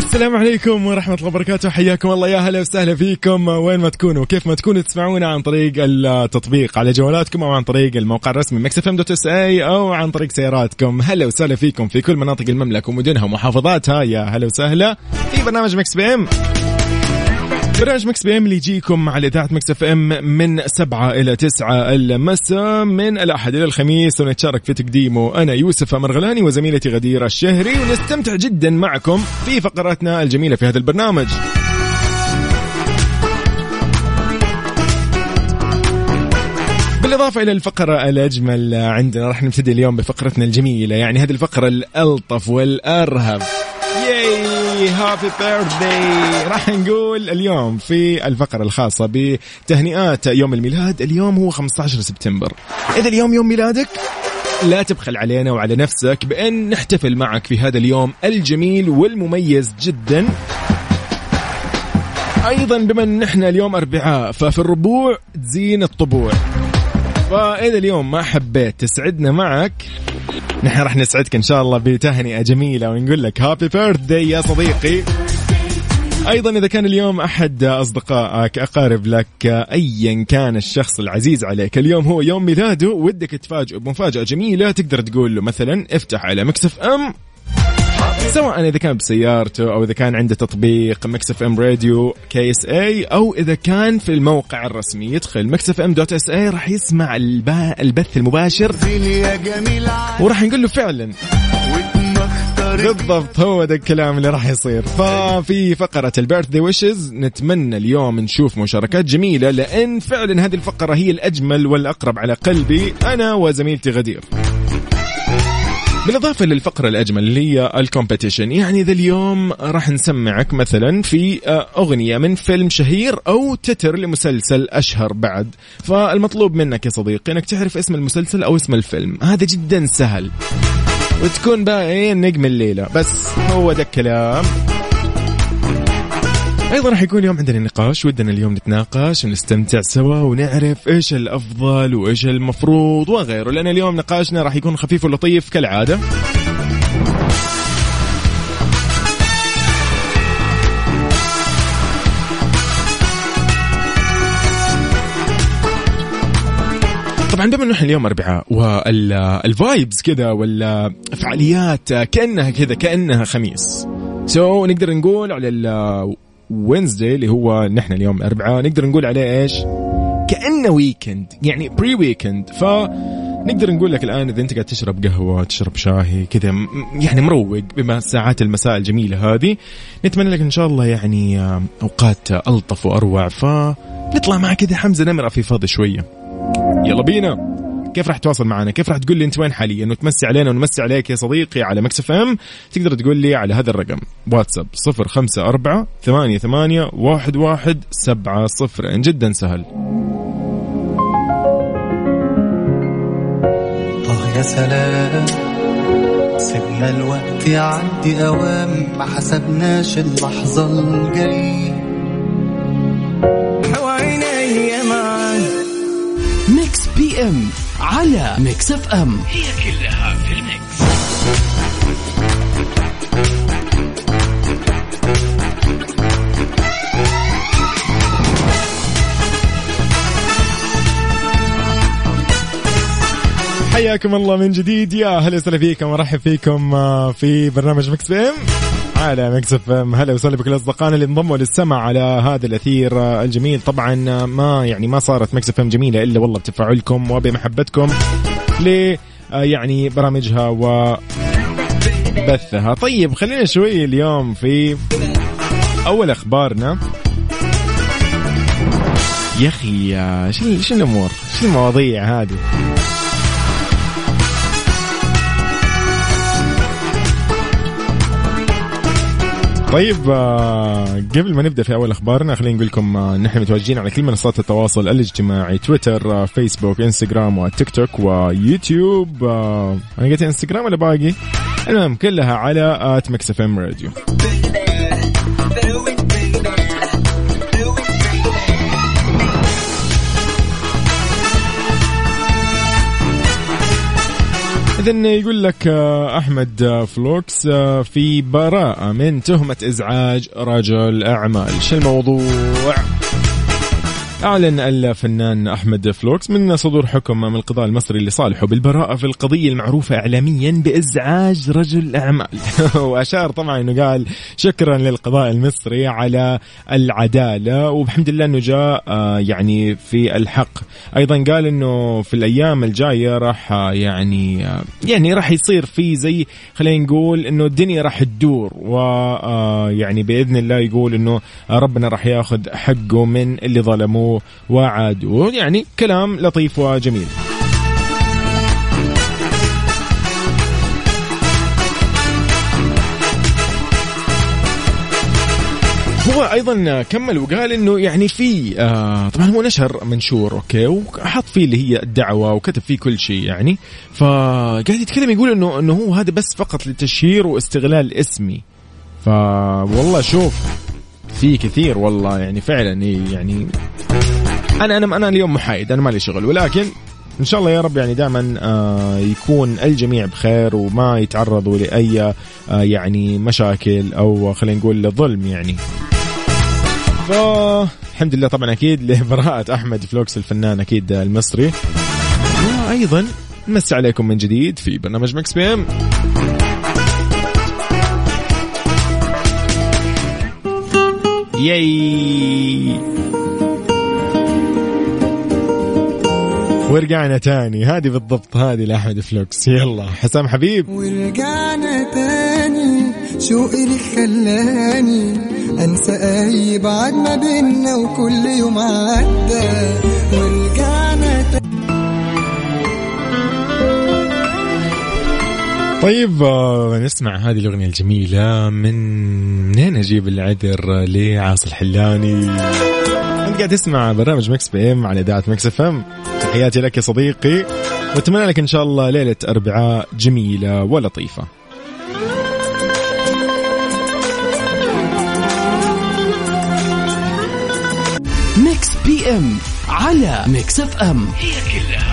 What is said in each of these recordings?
السلام عليكم ورحمة الله وبركاته. حياكم الله. يا هلا وسهلا فيكم. وين ما تكونوا كيف ما تكونوا تسمعونا عن طريق التطبيق على جوالاتكم أو عن طريق الموقع الرسمي SA أو عن طريق سياراتكم. هلا وسهلا فيكم في كل مناطق المملكة ومدنها ومحافظاتها. يا هلا وسهلا. في برنامج Mix PM. برنامج Mix PM اللي يجيكم على إذاعة Mix FM من سبعة إلى تسعة المساء من الأحد إلى الخميس ونتشارك في تقديمه. أنا يوسف مرغلاني وزميلتي غدير الشهري ونستمتع جدا معكم في فقراتنا الجميلة في هذا البرنامج. بالإضافة إلى الفقرة الأجمل عندنا راح نبتدي اليوم بفقرتنا الجميلة يعني هذه الفقرة الألطف والأرهب. ياي هابي بيرثدي راح نقول اليوم في الفقرة الخاصة بتهنئات يوم الميلاد. اليوم هو 15 سبتمبر. إذا اليوم يوم ميلادك لا تبخل علينا وعلى نفسك بأن نحتفل معك في هذا اليوم الجميل والمميز جدا. أيضا بما ان إحنا اليوم اربعاء ففي الربوع تزين الطبوع. فإذا اليوم ما حبيت تسعدنا معك نحن راح نسعدك إن شاء الله بتهنئة جميلة ونقول لك هابي بيرثدي يا صديقي. أيضا إذا كان اليوم أحد أصدقائك أقارب لك ايا كان الشخص العزيز عليك اليوم هو يوم ميلاده ودك تفاجئه بمفاجأة جميلة تقدر تقول له مثلا افتح على مكسف أم. سواء إذا كان بسيارته أو إذا كان عنده تطبيق Mix FM Radio KSA أو إذا كان في الموقع الرسمي يدخل Mix FM dot SA راح يسمع الب- البث المباشر وراح نقول له فعلا. بالضبط هو ده الكلام اللي راح يصير. ففي فقرة ال birthday wishes نتمنى اليوم نشوف مشاركات جميلة لأن فعلا هذه الفقرة هي الأجمل والأقرب على قلبي أنا وزميلتي غدير. بالإضافة للفقرة الأجمل اللي هي الكومبetition يعني ذا اليوم راح نسمعك مثلا في آه، أغنية من فيلم شهير أو تتر لمسلسل أشهر بعد. فالمطلوب منك يا صديقي أنك تعرف اسم المسلسل أو اسم الفيلم. هذا جدا سهل. وتكون بقى إيه نجم الليلة. بس هو ده الكلام. أيضا راح يكون اليوم عندنا نقاش ودنا اليوم نتناقش ونستمتع سوا ونعرف إيش الأفضل وإيش المفروض وغيره لأن اليوم نقاشنا راح يكون خفيف ولطيف كالعادة. طبعا إنه إحنا اليوم اربعاء وال vibes كذا والفعاليات كأنها كذا كأنها خميس. so so, نقدر نقول على ال Wednesday اللي هو نحن اليوم اربعاء نقدر نقول عليه إيش؟ كأنه weekend يعني pre weekend ف نقدر نقول لك الآن إذا أنت قاعد تشرب قهوة تشرب شاهي كذا يعني مروق بما ساعات المساء الجميلة هذه. نتمنى لك إن شاء الله يعني آه، أوقات ألطف وأروع. فنطلع مع كذا حمزة نمرة في فاضي شوية. يلا بينا. كيف راح تواصل معنا؟ كيف راح تقول لي انت وين حاليا؟ وتمسي علينا ونمسي عليك يا صديقي على Mix FM. تقدر تقول لي على هذا الرقم. واتساب 054 88 11 70 جدا سهل. طه يا سلام سيبنا الوقت يعدي أوام. ما حسبناش وعيني معاك. Mix PM. على Mix FM. هي كلها في ال mix. حياكم الله من جديد. يا هلا وسهلا فيكم ورحب فيكم آه، في برنامج Mix PM. على Mix FM. هلا وسهلا بكل أصدقائنا اللي انضموا للسمع على هذا الأثير آه، الجميل. طبعا آه، ما يعني ما صارت Mix FM جميلة إلا والله بتفاعلكم وبمحبتكم ل آه، يعني برامجها و بثها. طيب خلينا شوي اليوم في أول أخبارنا. يا أخي آه، شو شو الأمور؟ شو المواضيع هذه؟ طيب آه، قبل ما نبدأ في أول أخبارنا خلينا نقول لكم آه، نحن متواجدين على كل منصات التواصل الاجتماعي تويتر آه، فيسبوك إنستغرام وتيك توك ويوتيوب أنا قلت إنستغرام ولا باقي؟ المهم كلها على at Mix FM Radio إذا يقول لك آه، أحمد آه، فلوكس آه، في براءة من تهمة إزعاج رجل أعمال شو الموضوع؟ أعلن الفنان أحمد فلوكس من صدور حكم من القضاء المصري لصالحه بالبراءة في القضية المعروفة إعلاميا بإزعاج رجل أعمال. وأشار طبعا أنه قال شكرا للقضاء المصري على العدالة وبحمد الله أنه جاء آه، يعني في الحق. أيضا قال أنه في الأيام الجاية راح آه، يعني آه، يعني راح يصير في زي خلينا نقول أنه الدنيا راح تدور. ويعني بإذن الله يقول أنه ربنا راح ياخذ حقه من اللي ظلموه. وعادوه يعني كلام لطيف وجميل. هو أيضا كمل وقال إنه يعني في آه طبعا هو نشر منشور أوكي وحط فيه اللي هي الدعوة وكتب فيه كل شيء يعني. فقاعد يتكلم يقول إنه إنه هو هذا بس فقط للتشهير واستغلال اسمي. فوالله شوف. في كثير والله يعني فعلا يعني أنا أنا أنا اليوم محايد أنا مالي شغل ولكن إن شاء الله يا رب يعني دائما آه يكون الجميع بخير وما يتعرضوا لأي آه يعني مشاكل أو خلينا نقول ظلم يعني. فالحمد لله طبعا أكيد لبراءة أحمد فلوكس الفنان أكيد المصري. وأيضا نمسي عليكم من جديد في برنامج Mix PM. yay. ورجعنا تاني. هذه بالضبط هذه لأحمد فلوكس. يلا حسام حبيب. ورجعنا تاني. شوقي اللي خلاني؟ أنسى أي بعد ما بينا وكل يوم عدى. طيب آه، نسمع هذه الأغنية الجميلة من منين أجيب العذر لعاصي الحلاني؟ أنت قاعد تسمع برنامج Mix PM على إذاعة Mix FM. تحياتي لك يا صديقي وأتمنى لك إن شاء الله ليلة أربعاء جميلة ولطيفة. Mix PM على Mix FM. هي كلها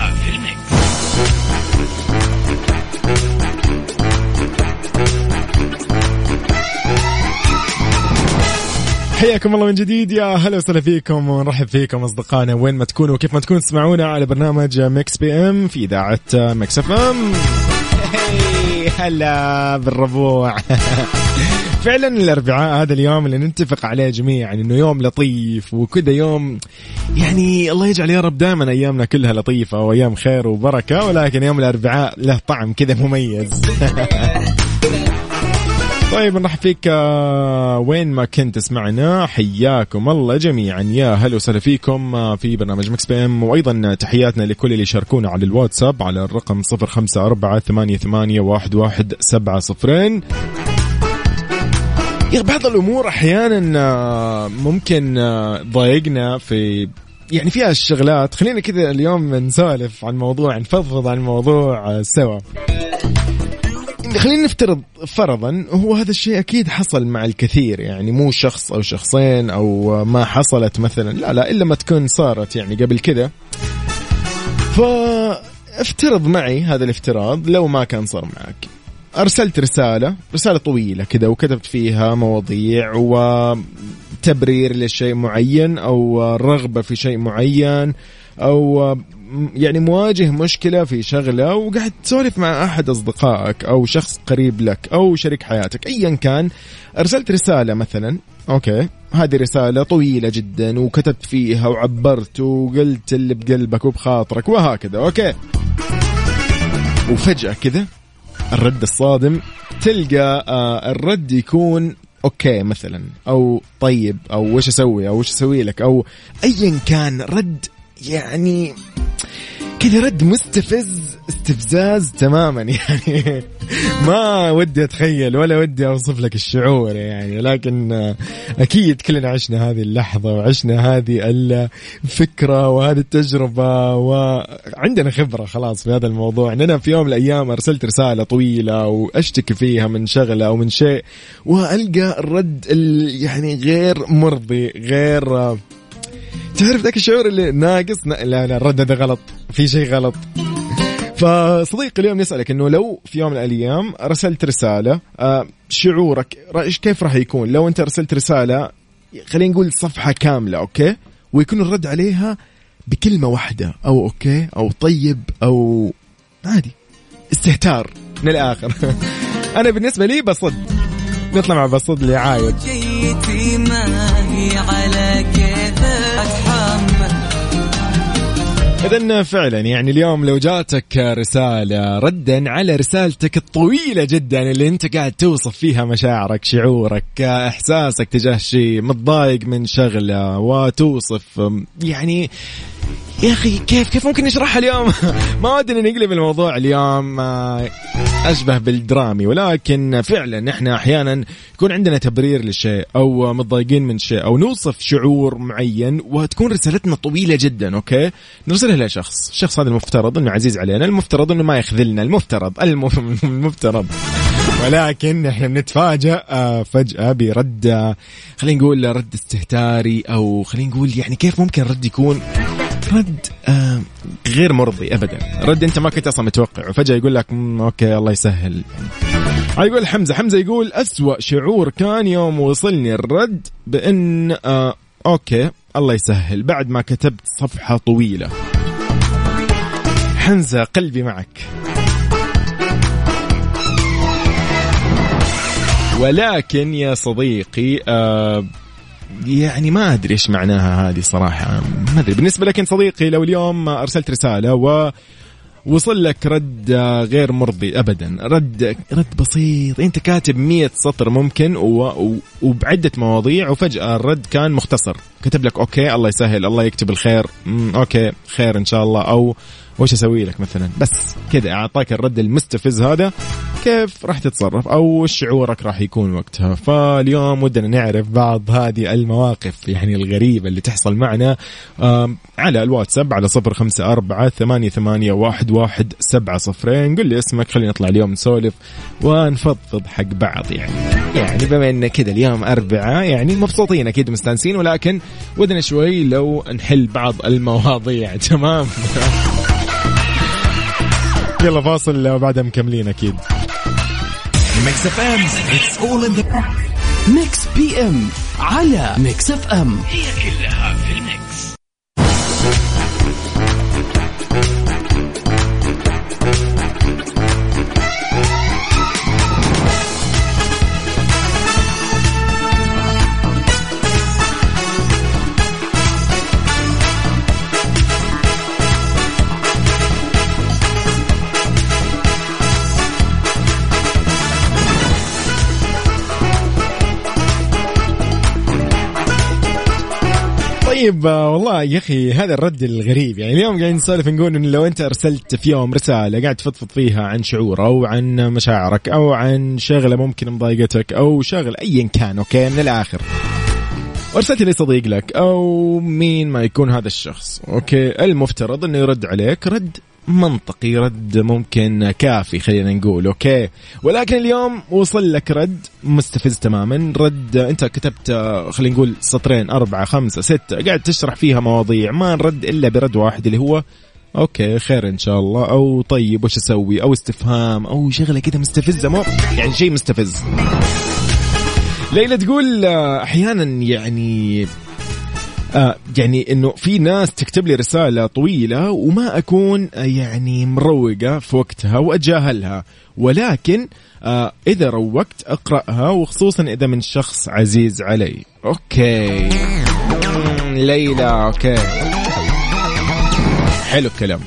حياكم الله من جديد يا هلا وسهلا فيكم ونرحب فيكم أصدقائنا وين ما تكونوا وكيف ما تكونوا تسمعونا على برنامج Mix PM في إذاعة Mix FM. هلا بالربوع. فعلا الأربعاء هذا اليوم اللي نتفق عليه جميعا إنه يوم لطيف وكذا يوم يعني الله يجعل يا رب دائما أيامنا كلها لطيفة وأيام خير وبركة ولكن يوم الأربعاء له طعم كذا مميز. طيب نرحب فيك آه، وين ما كنت تسمعنا حياكم الله جميعا. يا هلا وسهلا فيكم آه، في برنامج Mix PM. وأيضا تحياتنا لكل اللي شاركونا على الواتساب على الرقم 0548811700 يا بعض الأمور أحيانا آه، ممكن ضايقنا في يعني فيها الشغلات خلينا كذا اليوم نسولف عن موضوع نفضفض عن موضوع سوا. خلينا نفترض فرضا هو هذا الشيء أكيد حصل مع الكثير يعني مو شخص أو شخصين أو ما حصلت مثلا لا لا إلا ما تكون صارت يعني قبل كذا. فافترض معي هذا الافتراض لو ما كان صار معك. أرسلت رسالة رسالة طويلة كذا وكتبت فيها مواضيع وتبرير لشيء معين أو رغبة في شيء معين أو يعني مواجه مشكلة في شغلة وقاعد تسولف مع أحد أصدقائك أو شخص قريب لك أو شريك حياتك أيا كان. أرسلت رسالة مثلا okay. هذه رسالة طويلة جدا وكتبت فيها وعبرت وقلت اللي بقلبك وبخاطرك وهكذا okay. وفجأة كذا الرد الصادم تلقى آه الرد يكون أوكي مثلا أو طيب أو وش أسوي أو وش أسوي لك أو ايا كان رد يعني كذا رد مستفز استفزاز تماما يعني. ما ودي أتخيل ولا ودي أوصف لك الشعور يعني لكن أكيد كلنا عشنا هذه اللحظة وعشنا هذه الفكرة وهذه التجربة وعندنا خبرة خلاص في هذا الموضوع. إننا في يوم من الأيام أرسلت رسالة طويلة وأشتكي فيها من شغلة أو من شيء وألقى الرد يعني غير مرضي غير تعرف ذاك الشعور اللي ناقص؟ لا لا الرد هذا غلط. في شيء غلط. فصديقي اليوم نسألك إنه لو في يوم من الأيام ارسلت رسالة آه، شعورك كيف راح يكون؟ لو أنت ارسلت رسالة خلينا نقول صفحة كاملة okay؟ ويكون الرد عليها بكلمة واحدة أو okay؟ أو طيب أو عادي. استهتار من الآخر. أنا بالنسبة لي بصد. نطلع مع بصد لي عايد ما هي على إذا فعلا يعني اليوم لو جاتك رسالة ردا على رسالتك الطويلة جدا اللي أنت قاعد توصف فيها مشاعرك شعورك إحساسك تجاه شيء متضايق من شغلة وتوصف يعني يا أخي كيف كيف ممكن نشرحها اليوم؟ ما ودنا نقلب الموضوع اليوم آه، أشبه بالدرامي ولكن فعلا إحنا أحيانا يكون عندنا تبرير للشيء أو متضايقين من شيء أو نوصف شعور معين وتكون رسالتنا طويلة جدا أوكي؟ نرسلها لشخص، الشخص هذا المفترض إنه عزيز علينا، المفترض إنه ما يخذلنا، المفترض المفترض ولكن إحنا بنتفاجأ آه، فجأة برد آه، خلينا نقول رد استهتاري أو خلينا نقول يعني كيف ممكن الرد يكون رد آه غير مرضي ابدا. رد أنت ما كنت أصلا متوقع. وفجاه يقول لك okay الله يسهل. يقول حمزة. حمزة يقول أسوأ شعور كان يوم وصلني الرد بأن آه okay الله يسهل. بعد ما كتبت صفحة طويلة. حمزة قلبي معك. ولكن يا صديقي آه يعني ما أدري إيش معناها هذه صراحة. ما أدري. بالنسبة لك انت صديقي لو اليوم أرسلت رسالة و وصل لك رد غير مرضي ابدا. رد رد بسيط. أنت كاتب مية سطر ممكن و... وبعدة مواضيع وفجأة الرد كان مختصر. كتب لك okay الله يسهل الله يكتب الخير. okay خير إن شاء الله. أو وش أسوي لك مثلا؟ بس كذا أعطاك الرد المستفز هذا. كيف راح تتصرف أو شعورك راح يكون وقتها؟ فاليوم ودنا نعرف بعض هذه المواقف يعني الغريبة اللي تحصل معنا على الواتساب على صفر خمسة أربعة ثمانية, ثمانية واحد, واحد سبعة صفرين. قل لي اسمك خلينا نطلع اليوم نسولف ونفضفض حق بعض يعني. يعني بما إن كذا اليوم أربعة يعني مبسوطين أكيد مستانسين ولكن ودنا شوي لو نحل بعض المواضيع. تمام؟ يلا فاصل وبعدها مكملين أكيد. ميكس اف ام اتس اول ان ذا ميكس بي ام على ميكس اف ام هي كلها في الميكس. طيب آه، والله يا أخي هذا الرد الغريب. يعني اليوم قاعدين نسولف نقول إنه لو أنت أرسلت في يوم رسالة قاعد تفضفض فيها عن شعور أو عن مشاعرك أو عن شغلة ممكن مضايقتك أو شغلة ايا كان okay من الآخر. وأرسلت لي صديق لك أو مين ما يكون هذا الشخص okay المفترض إنه يرد عليك رد منطقي رد ممكن كافي خلينا نقول okay؟ ولكن اليوم وصل لك رد مستفز تماما. رد أنت كتبت خلينا نقول سطرين أربعة خمسة ستة. قاعد تشرح فيها مواضيع ما نرد إلا برد واحد اللي هو أوكي خير إن شاء الله. أو طيب وش أسوي؟ أو استفهام أو شغلة كذا مستفزة مو يعني شيء مستفز. ليلى تقول أحيانا يعني آه يعني إنه في ناس تكتب لي رسالة طويلة وما أكون آه يعني مروقة في وقتها وأتجاهلها. ولكن آه إذا روقت أقرأها وخصوصا إذا من شخص عزيز علي. okay. ليلى okay. حلو الكلام.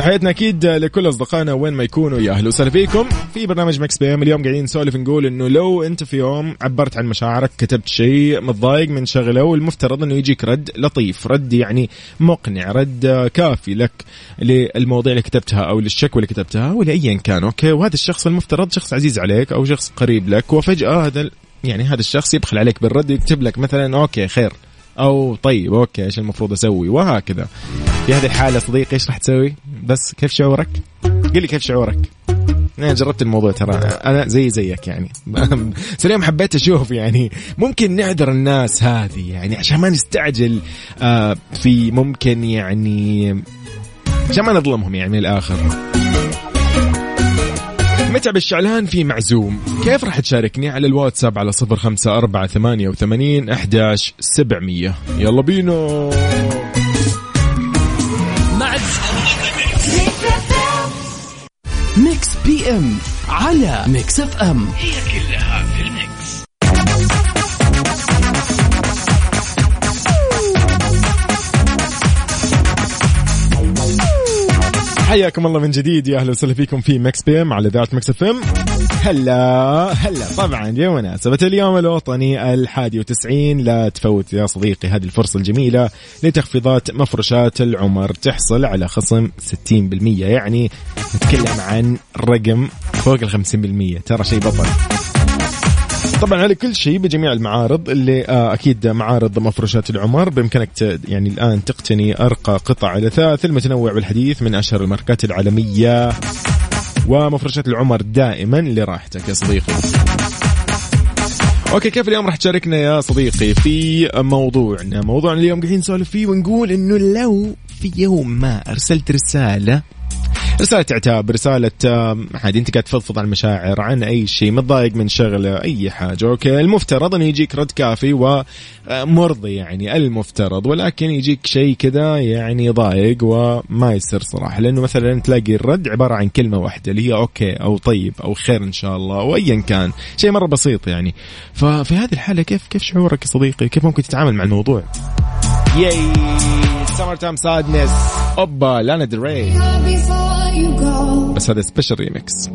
تحياتنا أكيد لكل أصدقائنا وين ما يكونوا. يا أهلا وسهلا فيكم. في برنامج مكس بي إم. اليوم قاعدين نسولف نقول إنه لو أنت في يوم عبرت عن مشاعرك كتبت شيء متضايق من شغلة والمفترض إنه يجيك رد لطيف رد يعني مقنع رد كافي لك للمواضيع اللي كتبتها أو للشكوى اللي كتبتها ولايا كان okay؟ وهذا الشخص المفترض شخص عزيز عليك أو شخص قريب لك وفجأة هذا يعني هذا الشخص يبخل عليك بالرد يكتب لك مثلا okay خير. أو طيب okay إيش المفروض أسوي؟ وهكذا. في هذه الحالة صديقي إيش راح تسوي؟ بس كيف شعورك؟ قل لي كيف شعورك. أنا جربت الموضوع ترى. أنا زي زيك يعني. بس اليوم حبيت أشوف يعني. ممكن نعذر الناس هذه يعني عشان ما نستعجل آه في ممكن يعني عشان ما نظلمهم يعني من الآخر. متعب الشعلان في معزوم. كيف راح تشاركني على الواتساب على صفر خمسة أربعة ثمانية وثمانين أحداش سبعمية؟ يلا بينا. ميكس بي إم على ميكس إف إم. حياكم الله من جديد يا أهلا وسهلا فيكم في مكس بي إم على إذاعة مكس إف إم. هلا هلا. طبعا بمناسبة اليوم الوطني الحادي وتسعين. لا تفوت يا صديقي هذه الفرصة الجميلة لتخفيضات مفروشات العمر تحصل على خصم 60% يعني نتكلم عن رقم فوق ال 50% ترى شيء بطل. طبعا على كل شيء بجميع المعارض اللي آه أكيد معارض مفروشات العمر بإمكانك يعني الآن تقتني أرقى قطع الاثاث المتنوع والحديث من أشهر الماركات العالمية. ومفروشات العمر دائما لراحتك يا صديقي. okay كيف اليوم راح تشاركنا يا صديقي في موضوعنا؟ موضوعنا اليوم قاعدين نسولف فيه ونقول إنه لو في يوم ما أرسلت رسالة رسالة عتاب رسالة عادي أنت قاعد تفضفض عن مشاعر عن أي شيء متضايق من شغله أي حاجة okay. المفترض انه يجيك رد كافي ومرضي يعني المفترض ولكن يجيك شيء كذا يعني ضايق وما يصير صراحة لأنه مثلا تلاقي الرد عبارة عن كلمة واحدة اللي هي okay أو طيب أو خير إن شاء الله أو ايا كان شيء مرة بسيط يعني. ففي هذه الحالة كيف كيف شعورك يا صديقي؟ كيف ممكن تتعامل مع الموضوع؟ ياي سمر تايم سادنس اوبا لانا دري. بس هذا سبيشال ريمكس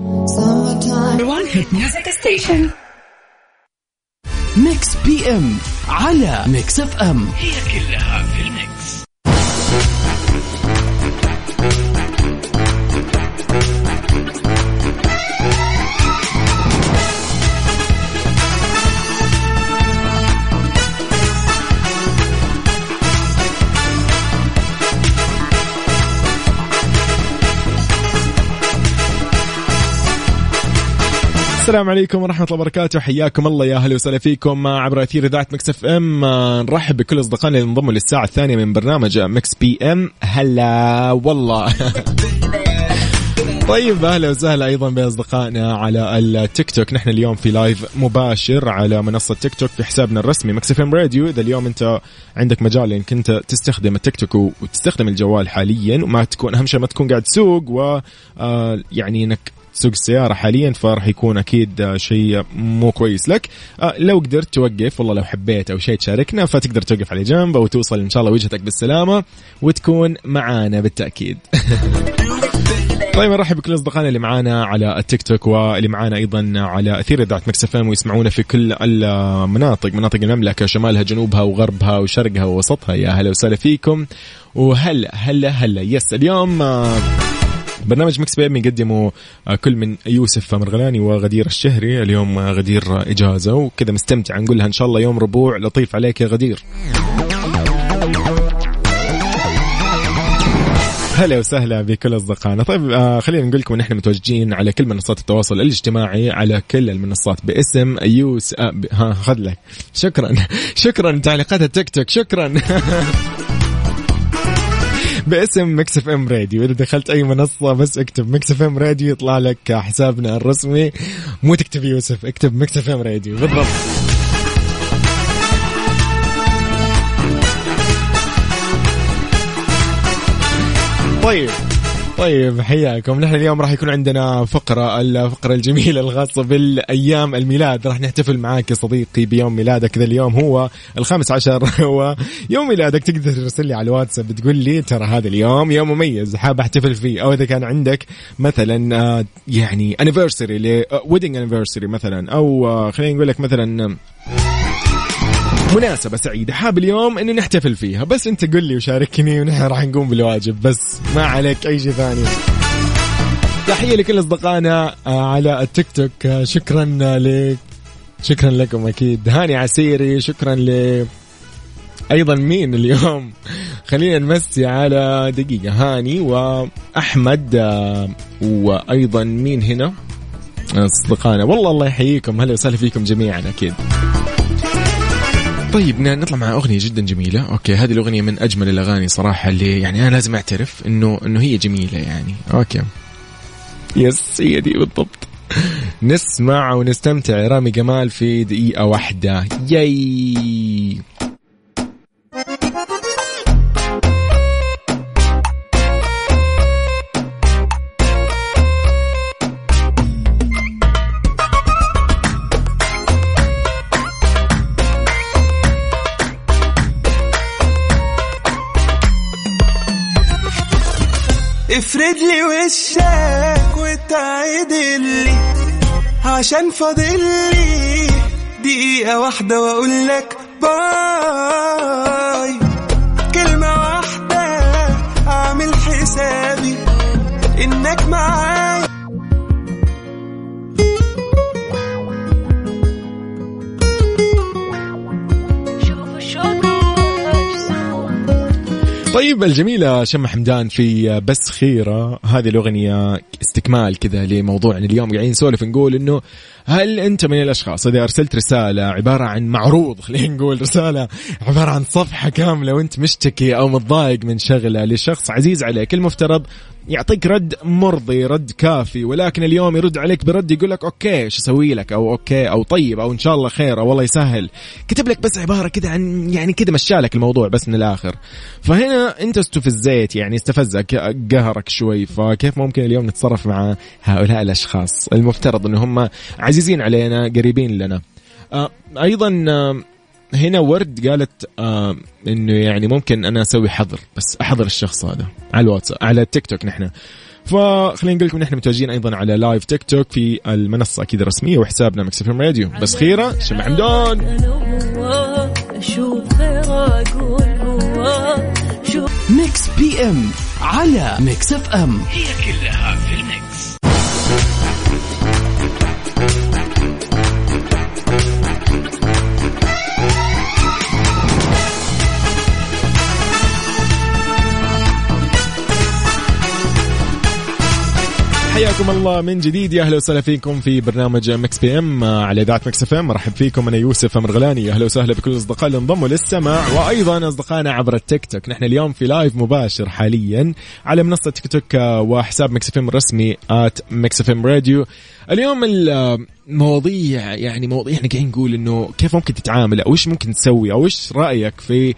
ميكس بي ام على ميكس اف ام السلام عليكم ورحمة الله وبركاته. حياكم الله يا أهلا وسهلا فيكم عبر أثير إذاعة مكس إف إم. نرحب بكل أصدقائنا اللي انضموا للساعة الثانية من برنامج مكس بي إم. هلا والله. طيب أهلا وسهلا أيضا بأصدقائنا على التيك توك. نحن اليوم في live مباشر على منصة تيك توك في حسابنا الرسمي مكس إف إم راديو. إذا اليوم أنت عندك مجال إنك أنت تستخدم التيك توك وتستخدم الجوال حاليا وما تكون أهم شيء ما تكون قاعد تسوق و آه، يعني إنك تسوق السيارة حاليا فراح يكون أكيد آه، شيء مو كويس لك. آه، لو قدرت توقف والله لو حبيت أو شيء تشاركنا فتقدر توقف على جنب أو توصل إن شاء الله وجهتك بالسلامة وتكون معانا بالتأكيد. طيب نرحب بكل أصدقائنا اللي معانا على التيك توك واللي معانا أيضا على أثير إذاعة مكس ويسمعونا في كل المناطق مناطق المملكة شمالها جنوبها وغربها وشرقها ووسطها. يا هلا وسهلا فيكم وهلا هلا هلا. yes اليوم آه، برنامج مكس بي إم يقدمه آه، كل من يوسف مرغلاني وغدير الشهري. اليوم آه، غدير إجازة وكذا مستمتع نقول لها إن شاء الله. يوم ربوع لطيف عليك يا غدير. هلا وسهلا بكل أصدقائنا. طيب آه خلينا نقول لكم إن إحنا متواجدين على كل منصات التواصل الاجتماعي على كل المنصات باسم يوس آه. ها خذ لك. شكرا. شكرا تعليقات التيك توك. شكرا. باسم مكس اف ام راديو. إذا دخلت أي منصة بس اكتب مكس اف ام راديو يطلع لك حسابنا الرسمي. مو تكتب يوسف اكتب مكس اف ام راديو. بالضبط. طيب. طيب حياكم. نحن اليوم راح يكون عندنا فقرة الفقرة الجميلة الخاصة بالأيام الميلاد. راح نحتفل معاك يا صديقي بيوم ميلادك. ذا اليوم هو الخامس عشر هو يوم ميلادك. تقدر ترسل لي على الواتساب تقول لي ترى هذا اليوم يوم مميز حاب أحتفل فيه. أو إذا كان عندك مثلا آه، يعني anniversary ويدنج anniversary مثلا. أو آه، خلينا نقول لك مثلا مناسبة سعيدة. حاب اليوم انه نحتفل فيها. بس أنت قل لي وشاركني ونحن راح نقوم بالواجب. بس ما عليك أي شيء ثاني. تحية لكل أصدقائنا آه، على التيك توك. آه، شكرا لك شكرا لكم أكيد. هاني عسيري شكرا ل أيضا مين اليوم؟ خلينا نمسي على دقيقة. هاني وأحمد آه، وأيضا مين هنا؟ أصدقائنا. والله الله يحييكم. هلا وسهلا فيكم جميعا أكيد. طيب نطلع مع أغنية جدا جميلة. okay هذه الأغنية من أجمل الأغاني صراحة اللي يعني أنا لازم أعترف إنه إنه هي جميلة يعني. okay. يس هي دي بالضبط. نسمع ونستمتع. رامي جمال في دقيقة واحدة. ياي. افرد لي وشك وتعدل لي عشان فاضل لي دقيقة واحدة وأقول لك باي. كلمة واحدة أعمل حسابي إنك معايا. طيب الجميلة شمة حمدان في بس خيرة. هذه الأغنية استكمال كذا لموضوعنا اليوم. قاعدين نسولف نقول إنه هل أنت من الأشخاص إذا أرسلت رسالة عبارة عن معروض خلينا نقول رسالة عبارة عن صفحة كاملة وأنت مشتكي أو متضايق من شغلة لشخص عزيز عليك المفترض يعطيك رد مرضي رد كافي ولكن اليوم يرد عليك برد يقول لك okay إيش أسوي لك؟ أو okay أو طيب أو إن شاء الله خير أو والله يسهل. كتب لك بس عبارة كذا عن يعني كذا مشى لك الموضوع بس من الآخر. فهنا أنت استفزيت يعني استفزك قهرك شوي. فكيف ممكن اليوم نتصرف مع هؤلاء الأشخاص؟ المفترض إن هم عزيزين علينا قريبين لنا. آه أيضا آه هنا ورد قالت آه إنه يعني ممكن أنا أسوي حظر بس أحظر الشخص هذا على الواتساب على التيك توك نحن فخلينا نقول لكم نحن متواجدين أيضا على live تيك توك في المنصة أكيد الرسميه وحسابنا Mix FM radio بس خيرة شمة حمدان Mix PM على Mix FM حياكم الله من جديد. يا أهلا وسهلا فيكم في برنامج Mix PM على إذاعة Mix FM. مرحب فيكم. أنا يوسف مرغلاني يا أهلا وسهلا بكل الاصدقاء اللي انضموا للسماع وأيضا أصدقائنا عبر التيك توك. نحن اليوم في live مباشر حاليا على منصة تيك توك وحساب Mix FM الرسمي at Mix FM radio. اليوم المواضيع يعني مواضيع إحنا قاعدين نقول إنه كيف ممكن تتعامل أو إيش ممكن تسوي أو إيش رأيك في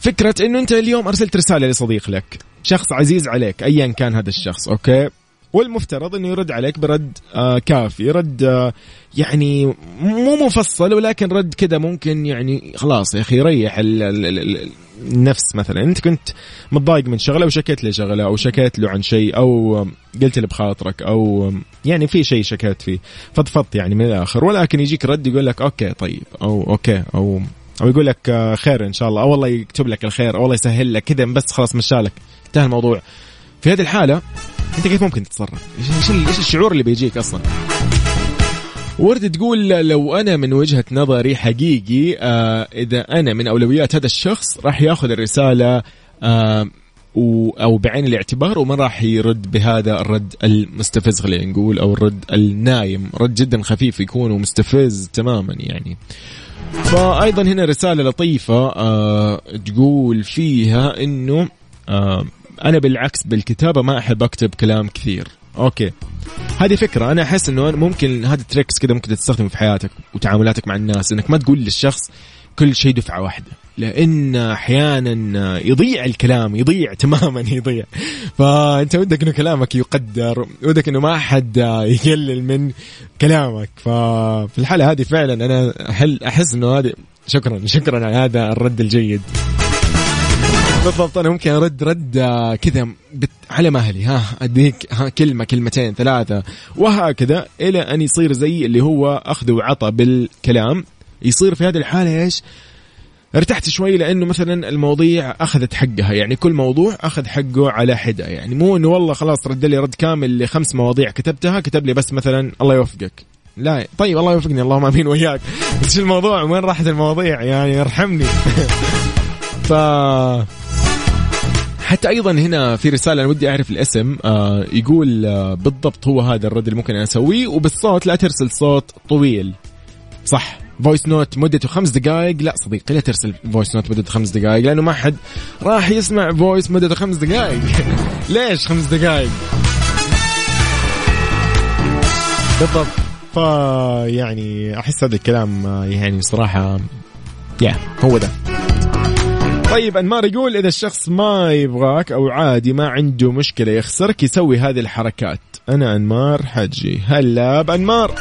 فكرة إنه أنت اليوم أرسلت رسالة لصديق لك شخص عزيز عليك ايا كان هذا الشخص okay؟ والمفترض إنه يرد عليك برد آه كافي رد آه يعني مو مفصل ولكن رد كذا ممكن يعني خلاص يا أخي يريح ال ال ال ال النفس مثلا. أنت كنت متضايق من شغلة وشكيت له شغلة أو شكيت له عن شيء أو قلت له بخاطرك أو يعني في شيء شكيت فيه. فضفضت يعني من الآخر. ولكن يجيك رد يقول لك okay طيب أو okay أو أو يقول لك آه، خير إن شاء الله أو والله يكتب لك الخير أو والله يسهل لك كذا بس خلاص مشى لك انتهى الموضوع. في هذه الحالة أنت كيف ممكن تتصرف؟ إيش إيش الشعور اللي بيجيك أصلا؟ ورد تقول لو أنا من وجهة نظري حقيقي آه إذا أنا من أولويات هذا الشخص راح ياخذ الرسالة آه أو بعين الاعتبار وما راح يرد بهذا الرد المستفز خلينا نقول أو الرد النايم رد جدا خفيف يكون ومستفز تماما يعني فايضا هنا رسالة لطيفة آه تقول فيها إنه آه أنا بالعكس بالكتابة ما أحب أكتب كلام كثير. okay. هذه فكرة. أنا أحس إنه ممكن هذا tricks كذا ممكن تستخدمه في حياتك وتعاملاتك مع الناس إنك ما تقول للشخص كل شيء دفعة واحدة. لأن أحيانا يضيع الكلام يضيع تماما يضيع. فأنت ودك إنه كلامك يقدر ودك إنه ما احد يقلل من كلامك. ففي الحالة هذه فعلا أنا أحس إنه هذه شكرا شكرا على هذا الرد الجيد. بالضبط أنا ممكن ارد رد آه، كذا على مهلي ها أديك ها كلمة كلمتين ثلاثة. وهكذا إلى أن يصير زي اللي هو أخذ وعطى بالكلام. يصير في هذه الحالة إيش؟ ارتحت شوي لأنه مثلا المواضيع أخذت حقها. يعني كل موضوع أخذ حقه على حدة. يعني مو إنه والله خلاص رد لي رد كامل لخمس مواضيع كتبتها كتب لي بس مثلا الله يوفقك. لا طيب الله يوفقني اللهم آمين وياك بس الموضوع؟ وين راحت المواضيع؟ يعني ارحمني. ف حتى أيضا هنا في رسالة أنا ودي أعرف الاسم آه يقول آه بالضبط هو هذا الرد اللي ممكن أنا أسويه وبالصوت لا ترسل صوت طويل. صح. voice note مدته خمس دقائق. لا صديقي لا ترسل voice note مدته خمس دقائق لأنه ما حد راح يسمع voice مدته خمس دقائق. ليش خمس دقائق؟ بالضبط. فيعني أحس هذا الكلام آه، يعني صراحة يا هو ده. طيب أنمار يقول إذا الشخص ما يبغاك أو عادي ما عنده مشكلة يخسرك يسوي هذه الحركات. أنا أنمار حجي. هلا بأنمار.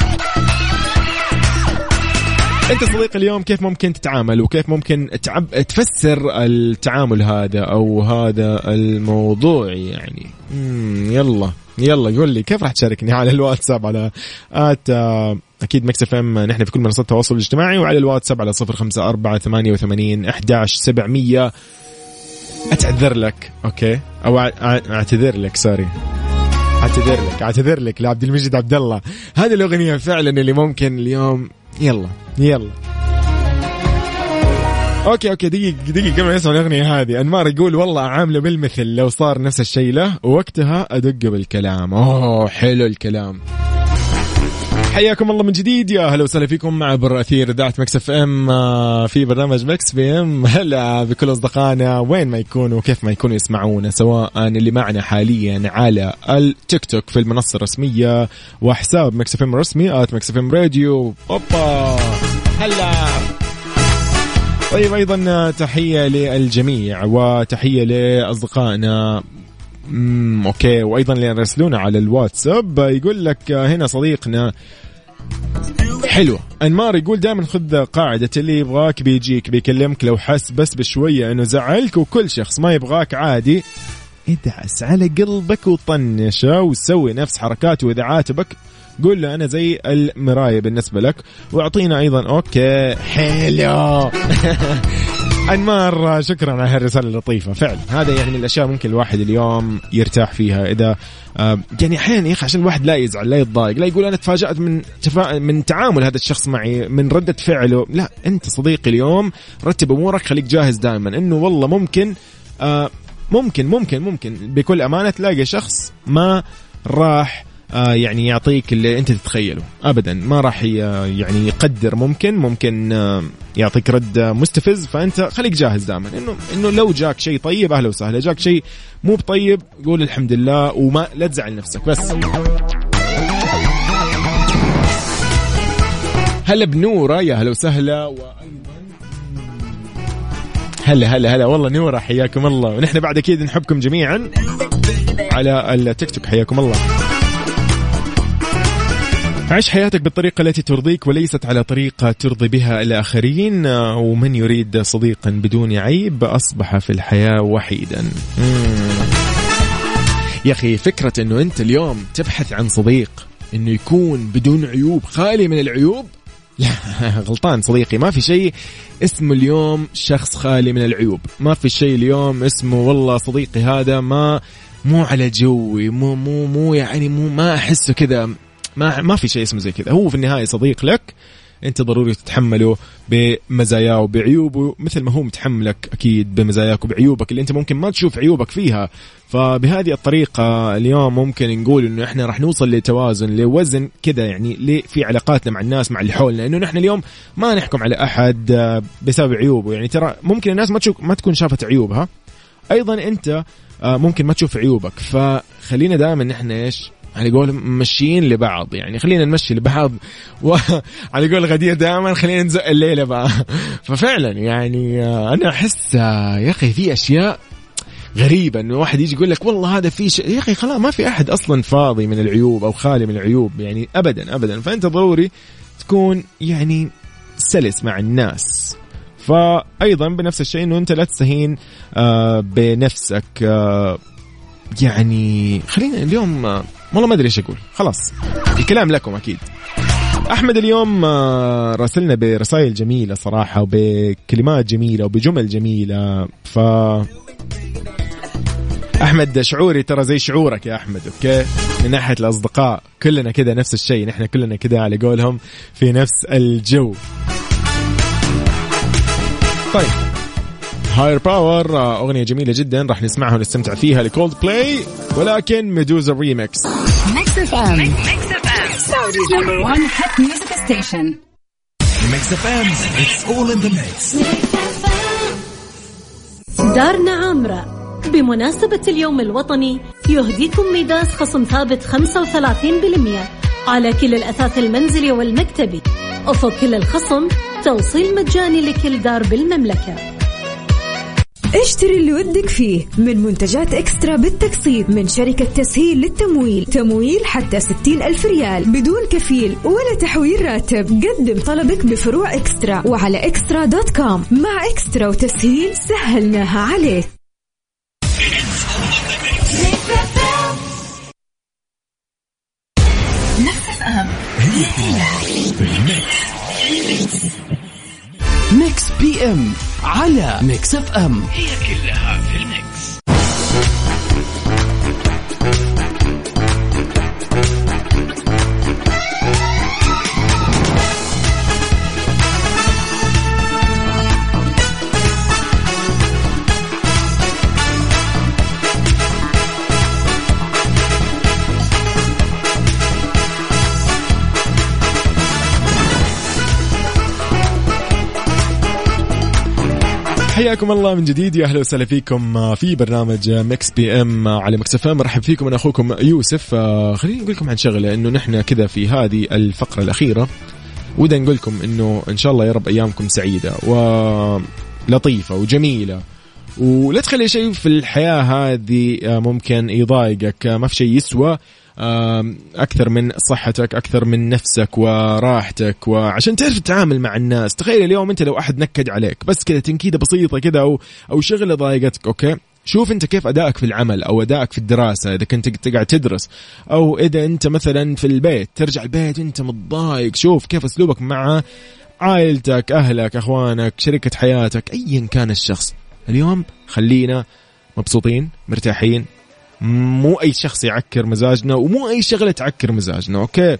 أنت صديق اليوم كيف ممكن تتعامل وكيف ممكن تعب تفسر التعامل هذا أو هذا الموضوع يعني؟ يلا يلا قول لي كيف راح تشاركني على الواتساب على at أكيد Mix FM نحن في كل منصات التواصل الاجتماعي وعلى الواتساب على صفر خمسة أربعة ثمانية وثمانين أحداش سبعمية. أتعذر لك okay؟ أو أعتذر لك sorry. أعتذر لك أعتذر لك لعبد المجيد عبد الله. هذه الأغنية فعلا اللي ممكن اليوم. يلا يلا. okay okay دقيقة دقيقة قبل ما نسمع الأغنية هذه أنمار يقول والله أعامله بالمثل لو صار نفس الشيء له وقتها أدق بالكلام. أوه حلو الكلام. حياكم الله من جديد. يا أهلا وسهلا فيكم مع بر أثير إذاعة Mix FM آه، في برنامج Mix PM. هلا بكل أصدقائنا وين ما يكونوا وكيف ما يكونوا يسمعونا سواء اللي معنا حاليا على التيك توك في المنصة الرسمية وحساب Mix FM الرسمي at Mix FM radio. أوبا! هلا! طيب أيضا تحية للجميع وتحية لأصدقائنا. امم okay. وأيضا اللي يرسلونا على الواتساب يقول لك هنا صديقنا. حلو. أنمار يقول دائما خذ قاعدة اللي يبغاك بيجيك بيكلمك لو حس بس بشوية إنه زعلك وكل شخص ما يبغاك عادي. ادعس على قلبك وطنشه وسوي نفس حركاته واذا عاتبك قول له أنا زي المراية بالنسبة لك. وأعطينا أيضا أوكي حلو. أنمار شكرا على هالرسالة اللطيفة. فعلا هذا يعني من الأشياء ممكن الواحد اليوم يرتاح فيها. إذا آه، يعني أحيانا يا أخي عشان الواحد لا يزعل لا يتضايق لا يقول أنا تفاجأت من تفا... من تعامل هذا الشخص معي من ردة فعله. لا أنت صديقي اليوم رتب أمورك خليك جاهز دائما. إنه والله ممكن آه ممكن ممكن ممكن بكل أمانة تلاقي شخص ما راح آه يعني يعطيك اللي انت تتخيله. ابدا. ما راح يعني يقدر ممكن ممكن آه يعطيك رد مستفز فأنت خليك جاهز دائما. إنه إنه لو جاك شيء طيب أهلا وسهلا. جاك شيء مو بطيب قول الحمد لله وما لا تزعل نفسك. بس. هلا بنورة يا هلا وسهلا وأيضا. هلا هلا هلا. والله نورة حياكم الله. ونحن بعد أكيد نحبكم جميعا على التيك توك. حياكم الله. عيش حياتك بالطريقة التي ترضيك وليست على طريقة ترضي بها الآخرين. ومن يريد صديقا بدون عيب أصبح في الحياة وحيدا. يا أخي فكرة أنه أنت اليوم تبحث عن صديق أنه يكون بدون عيوب خالي من العيوب؟ لا غلطان صديقي ما في شيء اسمه اليوم شخص خالي من العيوب. ما في شيء اليوم اسمه والله صديقي هذا ما مو على جوي مو مو مو يعني مو ما أحسه كذا. ما ما في شيء اسمه زي كذا. هو في النهاية صديق لك. انت ضروري تتحمله بمزاياه وبعيوبه مثل ما هو متحملك أكيد بمزاياك وبعيوبك اللي انت ممكن ما تشوف عيوبك فيها. فبهذه الطريقة اليوم ممكن نقول إنه إحنا راح نوصل لتوازن لوزن كذا يعني في علاقاتنا مع الناس مع اللي حولنا. انه نحن اليوم ما نحكم على أحد آه، بسبب عيوبه. يعني ترى ممكن الناس ما تشوف ما تكون شافت عيوبها. أيضا أنت آه، ممكن ما تشوف عيوبك. فخلينا دائما نحن إيش؟ على قول ماشيين لبعض يعني خلينا نمشي لبعض. وعلى قول غدير دائما خلينا نزق الليلة بقى. ففعلا يعني آه، أنا أحس آه، يا أخي في أشياء غريبة إنه واحد يجي يقول لك والله هذا في شيء يا أخي خلاص ما في أحد أصلا فاضي من العيوب أو خالي من العيوب يعني ابدا ابدا. فأنت ضروري تكون يعني سلس مع الناس. فايضا بنفس الشيء إنه أنت لا تستهين آه، بنفسك يعني خلينا اليوم والله ما أدري إيش أقول. خلاص. الكلام لكم أكيد. أحمد اليوم آه، راسلنا برسائل جميلة صراحة وبكلمات جميلة وبجمل جميلة. ف أحمد شعوري ترى زي شعورك يا أحمد okay؟ من ناحية الأصدقاء كلنا كذا نفس الشيء. نحن كلنا كذا على قولهم في نفس الجو. طيب. Higher Power أغنية جميلة جدا راح نسمعها ونستمتع فيها لكولد بلاي ولكن Meduza remix Mix FM. Mix FM. Saudi's number one hit music station. Mix FM it's all in the mix دارنا عامرة بمناسبة اليوم الوطني يهديكم ميداس خصم ثابت 35% على كل الأثاث المنزلي والمكتبي وفوق كل الخصم توصيل مجاني لكل دار بالمملكة اشتري اللي ودك فيه من منتجات إكسترا بالتقسيط من شركة تسهيل للتمويل. تمويل حتى 60 ألف ريال بدون كفيل ولا تحويل راتب. قدم طلبك بفروع إكسترا وعلى إكسترا dot com. مع إكسترا وتسهيل سهلناها عليك. ميكس بي ام على ميكس أف أم. حياكم الله من جديد. يا أهلا وسهلا فيكم في برنامج مكس PM على مكس إف إم. مرحب فيكم أنا أخوكم يوسف. آه، خليني أقول لكم عن شغلة إنه نحن كذا في هذه الفقرة الأخيرة ودنا نقول لكم إنه إن شاء الله يا رب أيامكم سعيدة ولطيفه وجميلة. ولا تخلي شيء في الحياة هذه آه، ممكن يضايقك. آه، ما في شيء يسوى. أكثر من صحتك أكثر من نفسك وراحتك وعشان تعرف تتعامل مع الناس. تخيل اليوم أنت لو أحد نكد عليك بس كذا تنكيدة بسيطة كذا أو أو شغلة ضايقتك okay؟ شوف أنت كيف أدائك في العمل أو أدائك في الدراسة إذا كنت تقعد تدرس. أو إذا أنت مثلا في البيت ترجع البيت وانت متضايق. شوف كيف أسلوبك مع عائلتك أهلك أخوانك شريكة حياتك ايا كان الشخص. اليوم خلينا مبسوطين مرتاحين مو أي شخص يعكر مزاجنا ومو أي شغلة تعكر مزاجنا okay؟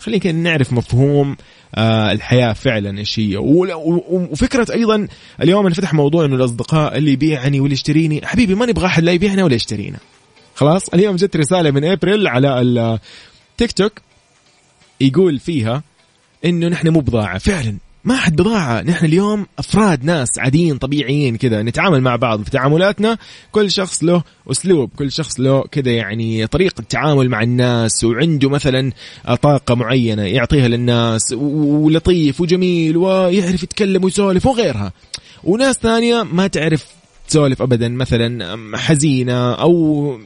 خلينا نعرف مفهوم آه الحياة فعلا إيش هي. وفكرة أيضا اليوم انفتح موضوع إنه الأصدقاء اللي يبيعني واللي يشتريني حبيبي ما نبغى احد لا يبيعنا ولا يشترينا خلاص؟ اليوم جت رسالة من ابريل على التيك توك يقول فيها إنه نحن مو بضاعة فعلا. ما حد بضاعة. نحن اليوم أفراد ناس عاديين طبيعيين كذا نتعامل مع بعض في تعاملاتنا. كل شخص له أسلوب كل شخص له كذا يعني طريقة تعامل مع الناس وعنده مثلا طاقة معينة يعطيها للناس ولطيف وجميل ويعرف يتكلم ويسولف وغيرها. وناس ثانية ما تعرف تسولف أبدا مثلا حزينة أو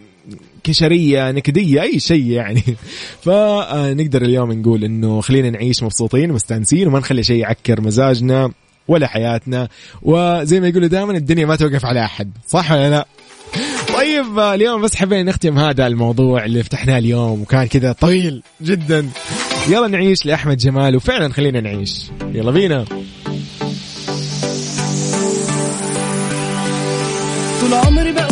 كشرية نكدية أي شيء يعني. فنقدر اليوم نقول إنه خلينا نعيش مبسوطين ومستانسين وما نخلي شيء يعكر مزاجنا ولا حياتنا. وزي ما يقولوا دائما الدنيا ما توقف على أحد صح ولا لا؟ طيب اليوم بس حبينا نختم هذا الموضوع اللي فتحناه اليوم وكان كذا طويل جدا. يلا نعيش لأحمد جمال وفعلا خلينا نعيش. يلا بينا. طول عمري بقى